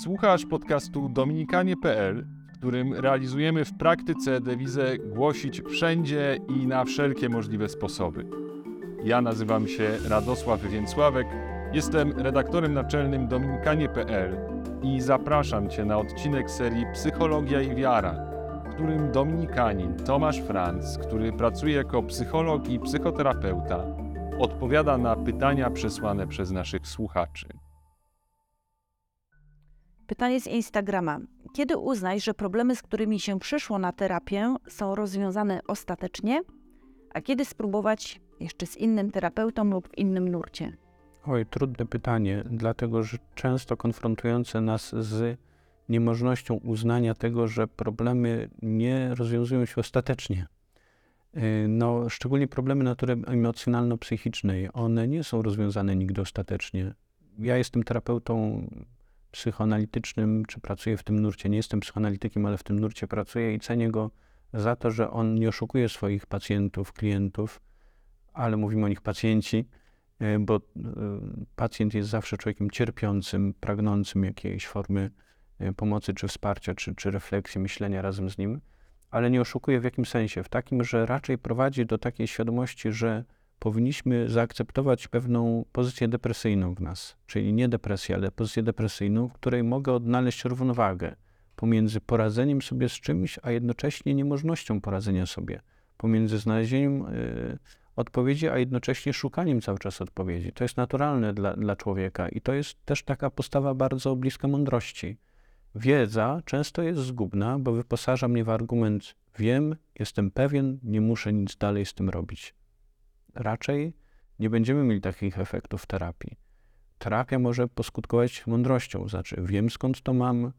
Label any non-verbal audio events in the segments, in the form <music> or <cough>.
Słuchasz podcastu dominikanie.pl, w którym realizujemy w praktyce dewizę głosić wszędzie i na wszelkie możliwe sposoby. Ja nazywam się Radosław Więcławek, jestem redaktorem naczelnym dominikanie.pl i zapraszam Cię na odcinek serii Psychologia i Wiara, w którym dominikanin Tomasz Franz, który pracuje jako psycholog i psychoterapeuta, odpowiada na pytania przesłane przez naszych słuchaczy. Pytanie z Instagrama. Kiedy uznać, że problemy, z którymi się przyszło na terapię, są rozwiązane ostatecznie, a kiedy spróbować jeszcze z innym terapeutą lub w innym nurcie? Oj, trudne pytanie, dlatego że często konfrontujące nas z niemożnością uznania tego, że problemy nie rozwiązują się ostatecznie. Y, No, szczególnie problemy natury emocjonalno-psychicznej, one nie są rozwiązane nigdy ostatecznie. Ja jestem terapeutą psychoanalitycznym, czy pracuję w tym nurcie. Nie jestem psychoanalitykiem, ale w tym nurcie pracuję i cenię go za to, że on nie oszukuje swoich pacjentów, klientów, ale mówimy o nich pacjenci, y, bo y, pacjent jest zawsze człowiekiem cierpiącym, pragnącym jakiejś formy y, pomocy, czy wsparcia, czy, czy refleksji, myślenia razem z nim, ale nie oszukuje w jakim sensie? W takim, że raczej prowadzi do takiej świadomości, że powinniśmy zaakceptować pewną pozycję depresyjną w nas, czyli nie depresję, ale pozycję depresyjną, w której mogę odnaleźć równowagę pomiędzy poradzeniem sobie z czymś, a jednocześnie niemożnością poradzenia sobie, pomiędzy znalezieniem y, odpowiedzi, a jednocześnie szukaniem cały czas odpowiedzi. To jest naturalne dla, dla człowieka i to jest też taka postawa bardzo bliska mądrości. Wiedza często jest zgubna, bo wyposaża mnie w argument wiem, jestem pewien, nie muszę nic dalej z tym robić. Raczej nie będziemy mieli takich efektów terapii. Terapia może poskutkować mądrością, znaczy wiem skąd to mam,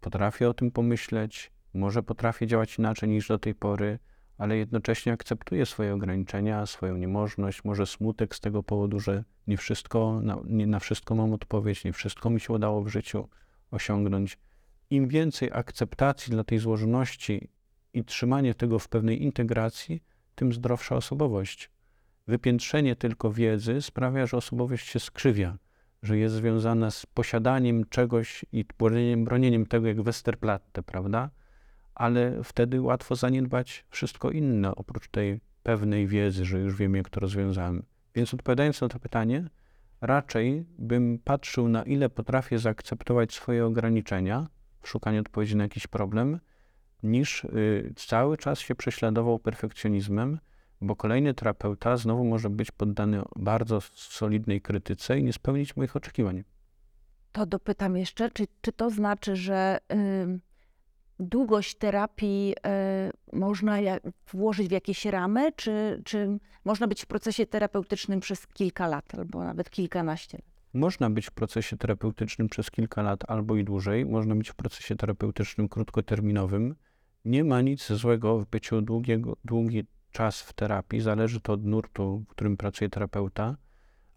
potrafię o tym pomyśleć, może potrafię działać inaczej niż do tej pory, ale jednocześnie akceptuję swoje ograniczenia, swoją niemożność, może smutek z tego powodu, że nie wszystko, na, nie na wszystko mam odpowiedź, nie wszystko mi się udało w życiu osiągnąć. Im więcej akceptacji dla tej złożoności i trzymanie tego w pewnej integracji, tym zdrowsza osobowość. Wypiętrzenie tylko wiedzy sprawia, że osobowość się skrzywia, że jest związana z posiadaniem czegoś i bronieniem, bronieniem tego jak Westerplatte, prawda? Ale wtedy łatwo zaniedbać wszystko inne, oprócz tej pewnej wiedzy, że już wiem, jak to rozwiązałem. Więc odpowiadając na to pytanie, raczej bym patrzył, na ile potrafię zaakceptować swoje ograniczenia w szukaniu odpowiedzi na jakiś problem, niż y, cały czas się prześladował perfekcjonizmem, bo kolejny terapeuta znowu może być poddany bardzo solidnej krytyce i nie spełnić moich oczekiwań. To dopytam jeszcze, czy, czy to znaczy, że y, długość terapii y, można włożyć w jakieś ramy, czy, czy można być w procesie terapeutycznym przez kilka lat albo nawet kilkanaście lat? Można być w procesie terapeutycznym przez kilka lat albo i dłużej, można być w procesie terapeutycznym krótkoterminowym. Nie ma nic złego w byciu długiego, długi czas w terapii, zależy to od nurtu, w którym pracuje terapeuta,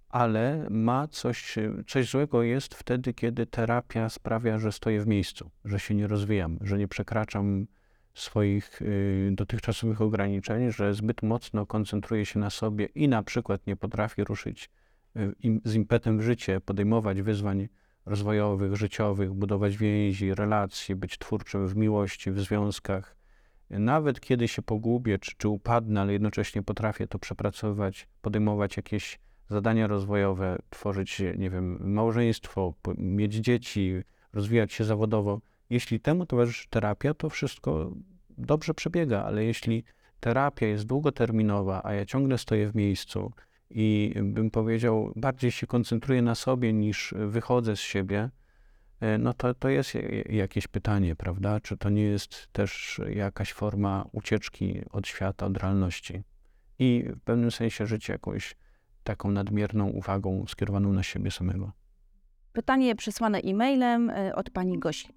ale ma coś, coś złego jest wtedy, kiedy terapia sprawia, że stoję w miejscu, że się nie rozwijam, że nie przekraczam swoich y, dotychczasowych ograniczeń, że zbyt mocno koncentruję się na sobie i na przykład nie potrafię ruszyć y, z impetem w życie, podejmować wyzwań rozwojowych, życiowych, budować więzi, relacje, być twórczym w miłości, w związkach. Nawet kiedy się pogubię czy, czy upadnę, ale jednocześnie potrafię to przepracowywać, podejmować jakieś zadania rozwojowe, tworzyć, nie wiem, małżeństwo, mieć dzieci, rozwijać się zawodowo. Jeśli temu towarzyszy terapia, to wszystko dobrze przebiega, ale jeśli terapia jest długoterminowa, a ja ciągle stoję w miejscu i bym powiedział, bardziej się koncentruję na sobie niż wychodzę z siebie, no to, to jest je- jakieś pytanie, prawda? Czy to nie jest też jakaś forma ucieczki od świata, od realności? I w pewnym sensie życie jakąś taką nadmierną uwagą skierowaną na siebie samego. Pytanie przesłane e-mailem y, od pani Gosi.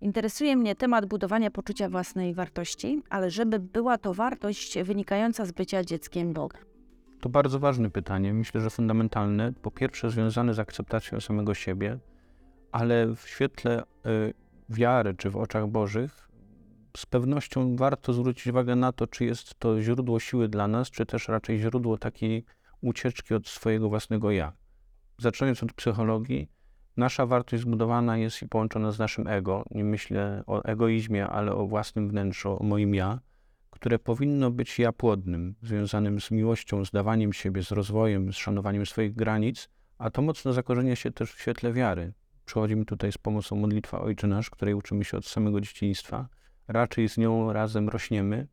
Interesuje mnie temat budowania poczucia własnej wartości, ale żeby była to wartość wynikająca z bycia dzieckiem Boga. To bardzo ważne pytanie, myślę, że fundamentalne. Po pierwsze, związane z akceptacją samego siebie, ale w świetle y, wiary czy w oczach Bożych, z pewnością warto zwrócić uwagę na to, czy jest to źródło siły dla nas, czy też raczej źródło takiej ucieczki od swojego własnego ja. Zaczynając od psychologii, Nasza wartość zbudowana jest i połączona z naszym ego. Nie myślę o egoizmie, ale o własnym wnętrzu, o moim ja, które powinno być ja płodnym, związanym z miłością, z dawaniem siebie, z rozwojem, z szanowaniem swoich granic, a to mocno zakorzenia się też w świetle wiary. Przychodzi mi tutaj z pomocą modlitwa Ojcze Nasz, której uczymy się od samego dzieciństwa. Raczej z nią razem rośniemy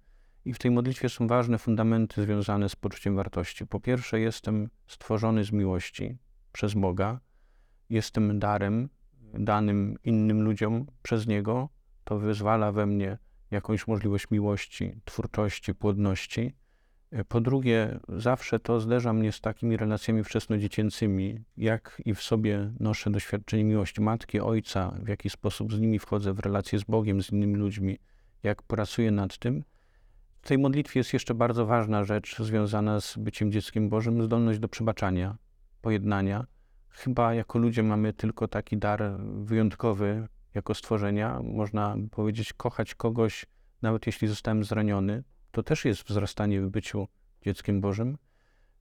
i w tej modlitwie są ważne fundamenty związane z poczuciem wartości. Po pierwsze, jestem stworzony z miłości przez Boga, jestem darem danym innym ludziom przez Niego. To wyzwala we mnie jakąś możliwość miłości, twórczości, płodności. Po drugie, zawsze to zderza mnie z takimi relacjami wczesnodziecięcymi, jak i w sobie noszę doświadczenie miłości matki, ojca, w jaki sposób z nimi wchodzę w relacje z Bogiem, z innymi ludźmi, jak pracuję nad tym. W tej modlitwie jest jeszcze bardzo ważna rzecz związana z byciem dzieckiem Bożym, zdolność do przebaczania, pojednania. Chyba jako ludzie mamy tylko taki dar wyjątkowy jako stworzenia. Można powiedzieć, kochać kogoś, nawet jeśli zostałem zraniony. To też jest wzrastanie w byciu dzieckiem Bożym.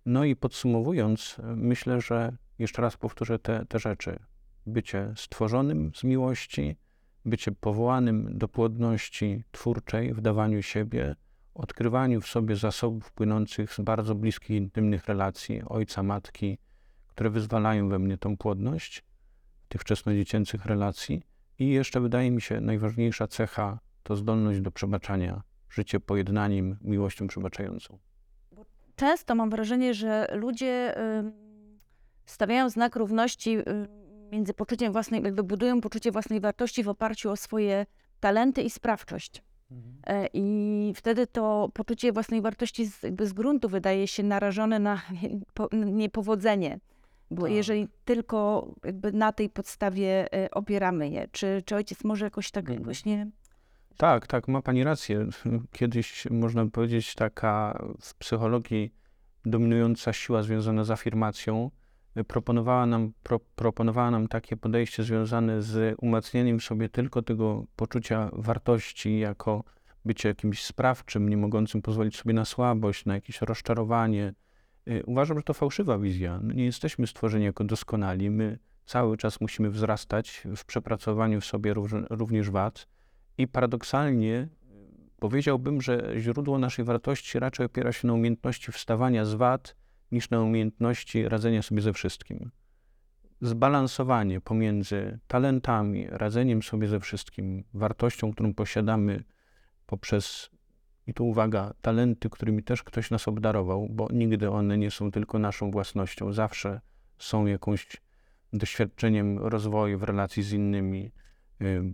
No i podsumowując, myślę, że jeszcze raz powtórzę te, te rzeczy. Bycie stworzonym z miłości, bycie powołanym do płodności twórczej w dawaniu siebie, odkrywaniu w sobie zasobów płynących z bardzo bliskich, intymnych relacji ojca, matki, które wyzwalają we mnie tą płodność, tych wczesnodziecięcych relacji. I jeszcze wydaje mi się najważniejsza cecha to zdolność do przebaczania, życie pojednaniem, miłością przebaczającą. Często mam wrażenie, że ludzie stawiają znak równości między poczuciem własnej, jakby budują poczucie własnej wartości w oparciu o swoje talenty i sprawczość. E, I wtedy to poczucie własnej wartości z, jakby z gruntu wydaje się narażone na <laughs> po- niepowodzenie. Bo Tak. jeżeli tylko jakby na tej podstawie e, opieramy je, czy, czy ojciec może jakoś tak Mhm. właśnie. Tak, tak, ma pani rację. Kiedyś można powiedzieć taka w psychologii dominująca siła związana z afirmacją y, proponowała nam, pro, proponowała nam takie podejście związane z umacnianiem sobie tylko tego poczucia wartości jako bycie jakimś sprawczym, nie mogącym pozwolić sobie na słabość, na jakieś rozczarowanie. Y, Uważam, że to fałszywa wizja. No Nie jesteśmy stworzeni jako doskonali. My cały czas musimy wzrastać w przepracowaniu w sobie również wad. I paradoksalnie powiedziałbym, że źródło naszej wartości raczej opiera się na umiejętności wstawania z wad niż na umiejętności radzenia sobie ze wszystkim. Zbalansowanie pomiędzy talentami, radzeniem sobie ze wszystkim, wartością, którą posiadamy poprzez, i tu uwaga, talenty, którymi też ktoś nas obdarował, bo nigdy one nie są tylko naszą własnością, zawsze są jakąś doświadczeniem rozwoju w relacji z innymi, y,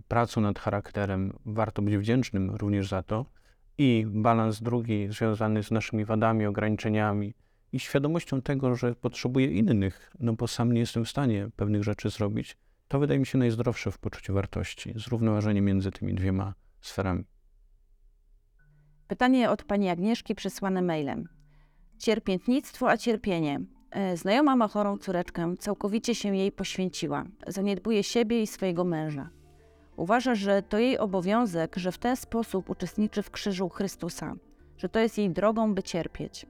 pracą nad charakterem. Warto być wdzięcznym również za to. I balans drugi związany z naszymi wadami, ograniczeniami i świadomością tego, że potrzebuję innych, no bo sam nie jestem w stanie pewnych rzeczy zrobić, to wydaje mi się najzdrowsze w poczuciu wartości. Zrównoważenie między tymi dwiema sferami. Pytanie od pani Agnieszki przesłane mailem. Cierpiętnictwo, a cierpienie. E, Znajoma ma chorą córeczkę, całkowicie się jej poświęciła. Zaniedbuje siebie i swojego męża. Uważa, że to jej obowiązek, że w ten sposób uczestniczy w krzyżu Chrystusa, że to jest jej drogą, by cierpieć.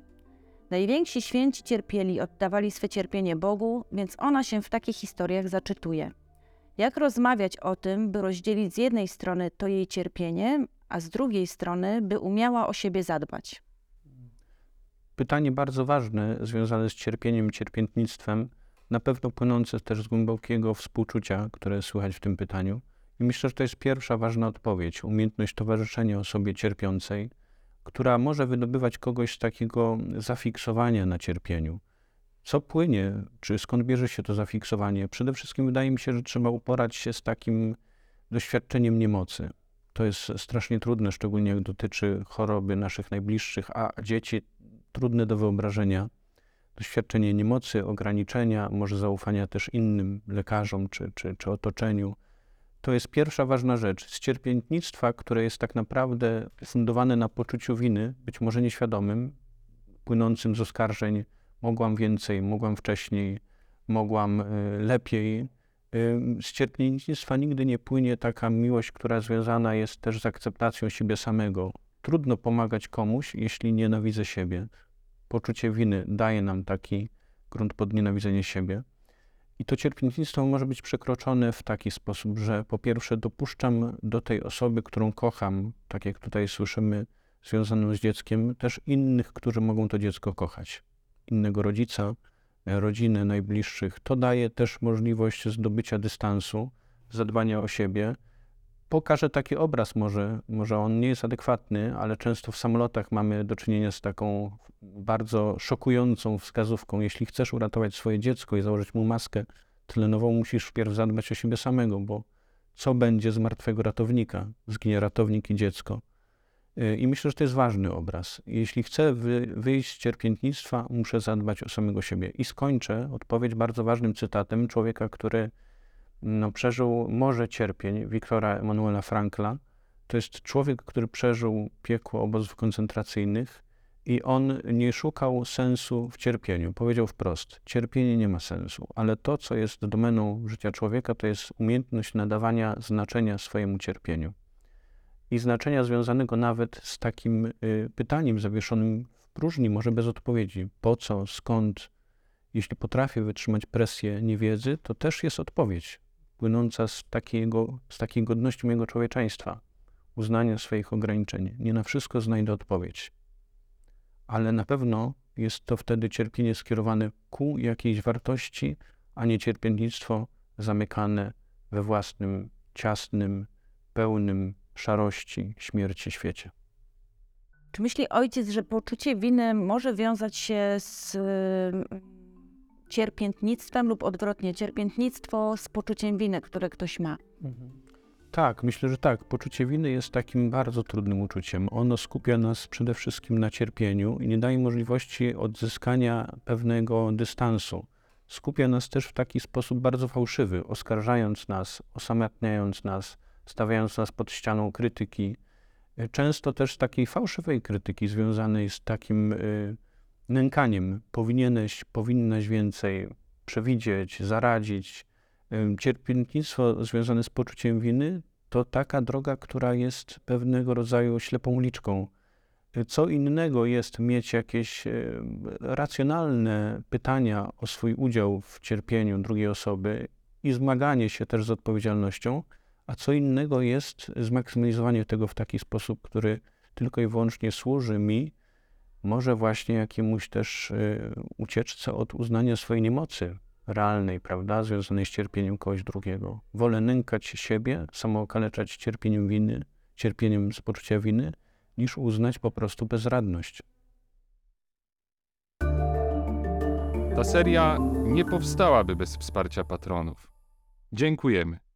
Najwięksi święci cierpieli, oddawali swe cierpienie Bogu, więc ona się w takich historiach zaczytuje. Jak rozmawiać o tym, by rozdzielić z jednej strony to jej cierpienie, a z drugiej strony, by umiała o siebie zadbać? Pytanie bardzo ważne, związane z cierpieniem, cierpiętnictwem, na pewno płynące też z głębokiego współczucia, które słychać w tym pytaniu. I myślę, że to jest pierwsza ważna odpowiedź, umiejętność towarzyszenia osobie cierpiącej, która może wydobywać kogoś z takiego zafiksowania na cierpieniu. Co płynie, czy skąd bierze się to zafiksowanie? Przede wszystkim wydaje mi się, że trzeba uporać się z takim doświadczeniem niemocy. To jest strasznie trudne, szczególnie jak dotyczy choroby naszych najbliższych, a dzieci trudne do wyobrażenia. Doświadczenie niemocy, ograniczenia, może zaufania też innym lekarzom czy, czy, czy otoczeniu. To jest pierwsza ważna rzecz. Z cierpiętnictwa, które jest tak naprawdę fundowane na poczuciu winy, być może nieświadomym, płynącym z oskarżeń, mogłam więcej, mogłam wcześniej, mogłam y, lepiej. Y, Z cierpiętnictwa nigdy nie płynie taka miłość, która związana jest też z akceptacją siebie samego. Trudno pomagać komuś, jeśli nienawidzę siebie. Poczucie winy daje nam taki grunt pod nienawidzenie siebie. I to cierpiętnictwo może być przekroczone w taki sposób, że po pierwsze dopuszczam do tej osoby, którą kocham, tak jak tutaj słyszymy, związaną z dzieckiem, też innych, którzy mogą to dziecko kochać. Innego rodzica, rodzinę, najbliższych. To daje też możliwość zdobycia dystansu, zadbania o siebie. Pokażę taki obraz, może, może on nie jest adekwatny, ale często w samolotach mamy do czynienia z taką bardzo szokującą wskazówką. Jeśli chcesz uratować swoje dziecko i założyć mu maskę tlenową, musisz wpierw zadbać o siebie samego, bo co będzie z martwego ratownika? Zginie ratownik i dziecko. Y, I myślę, że to jest ważny obraz. Jeśli chcę wy, wyjść z cierpiętnictwa, muszę zadbać o samego siebie. I skończę odpowiedź bardzo ważnym cytatem człowieka, który no, przeżył morze cierpień, Wiktora Emanuela Frankla. To jest człowiek, który przeżył piekło obozów koncentracyjnych i on nie szukał sensu w cierpieniu. Powiedział wprost: Cierpienie nie ma sensu, ale to, co jest domeną życia człowieka, to jest umiejętność nadawania znaczenia swojemu cierpieniu. I znaczenia związanego nawet z takim y, pytaniem zawieszonym w próżni, może bez odpowiedzi. Po co, skąd? Jeśli potrafię wytrzymać presję niewiedzy, to też jest odpowiedź płynąca z, takiego, z takiej godności mojego człowieczeństwa, uznania swoich ograniczeń. Nie na wszystko znajdę odpowiedź ale na pewno jest to wtedy cierpienie skierowane ku jakiejś wartości, a nie cierpiętnictwo zamykane we własnym, ciasnym, pełnym szarości, śmierci świecie. Czy myśli ojciec, że poczucie winy może wiązać się z cierpiętnictwem lub odwrotnie, cierpiętnictwo z poczuciem winy, które ktoś ma? Tak, myślę, że tak. Poczucie winy jest takim bardzo trudnym uczuciem. Ono skupia nas przede wszystkim na cierpieniu i nie daje możliwości odzyskania pewnego dystansu. Skupia nas też w taki sposób bardzo fałszywy, oskarżając nas, osamotniając nas, stawiając nas pod ścianą krytyki. Często też takiej fałszywej krytyki związanej z takim y, nękaniem. Powinieneś, powinnaś więcej przewidzieć, zaradzić, Cierpiętnictwo związane z poczuciem winy to taka droga, która jest pewnego rodzaju ślepą uliczką. Co innego jest mieć jakieś racjonalne pytania o swój udział w cierpieniu drugiej osoby i zmaganie się też z odpowiedzialnością, a co innego jest zmaksymalizowanie tego w taki sposób, który tylko i wyłącznie służy mi, może właśnie jakiemuś też ucieczce od uznania swojej niemocy, realnej, prawda, związanej z cierpieniem kogoś drugiego. Wolę nękać siebie, samookaleczać cierpieniem winy, cierpieniem z poczucia winy, niż uznać po prostu bezradność. Ta seria nie powstałaby bez wsparcia patronów. Dziękujemy.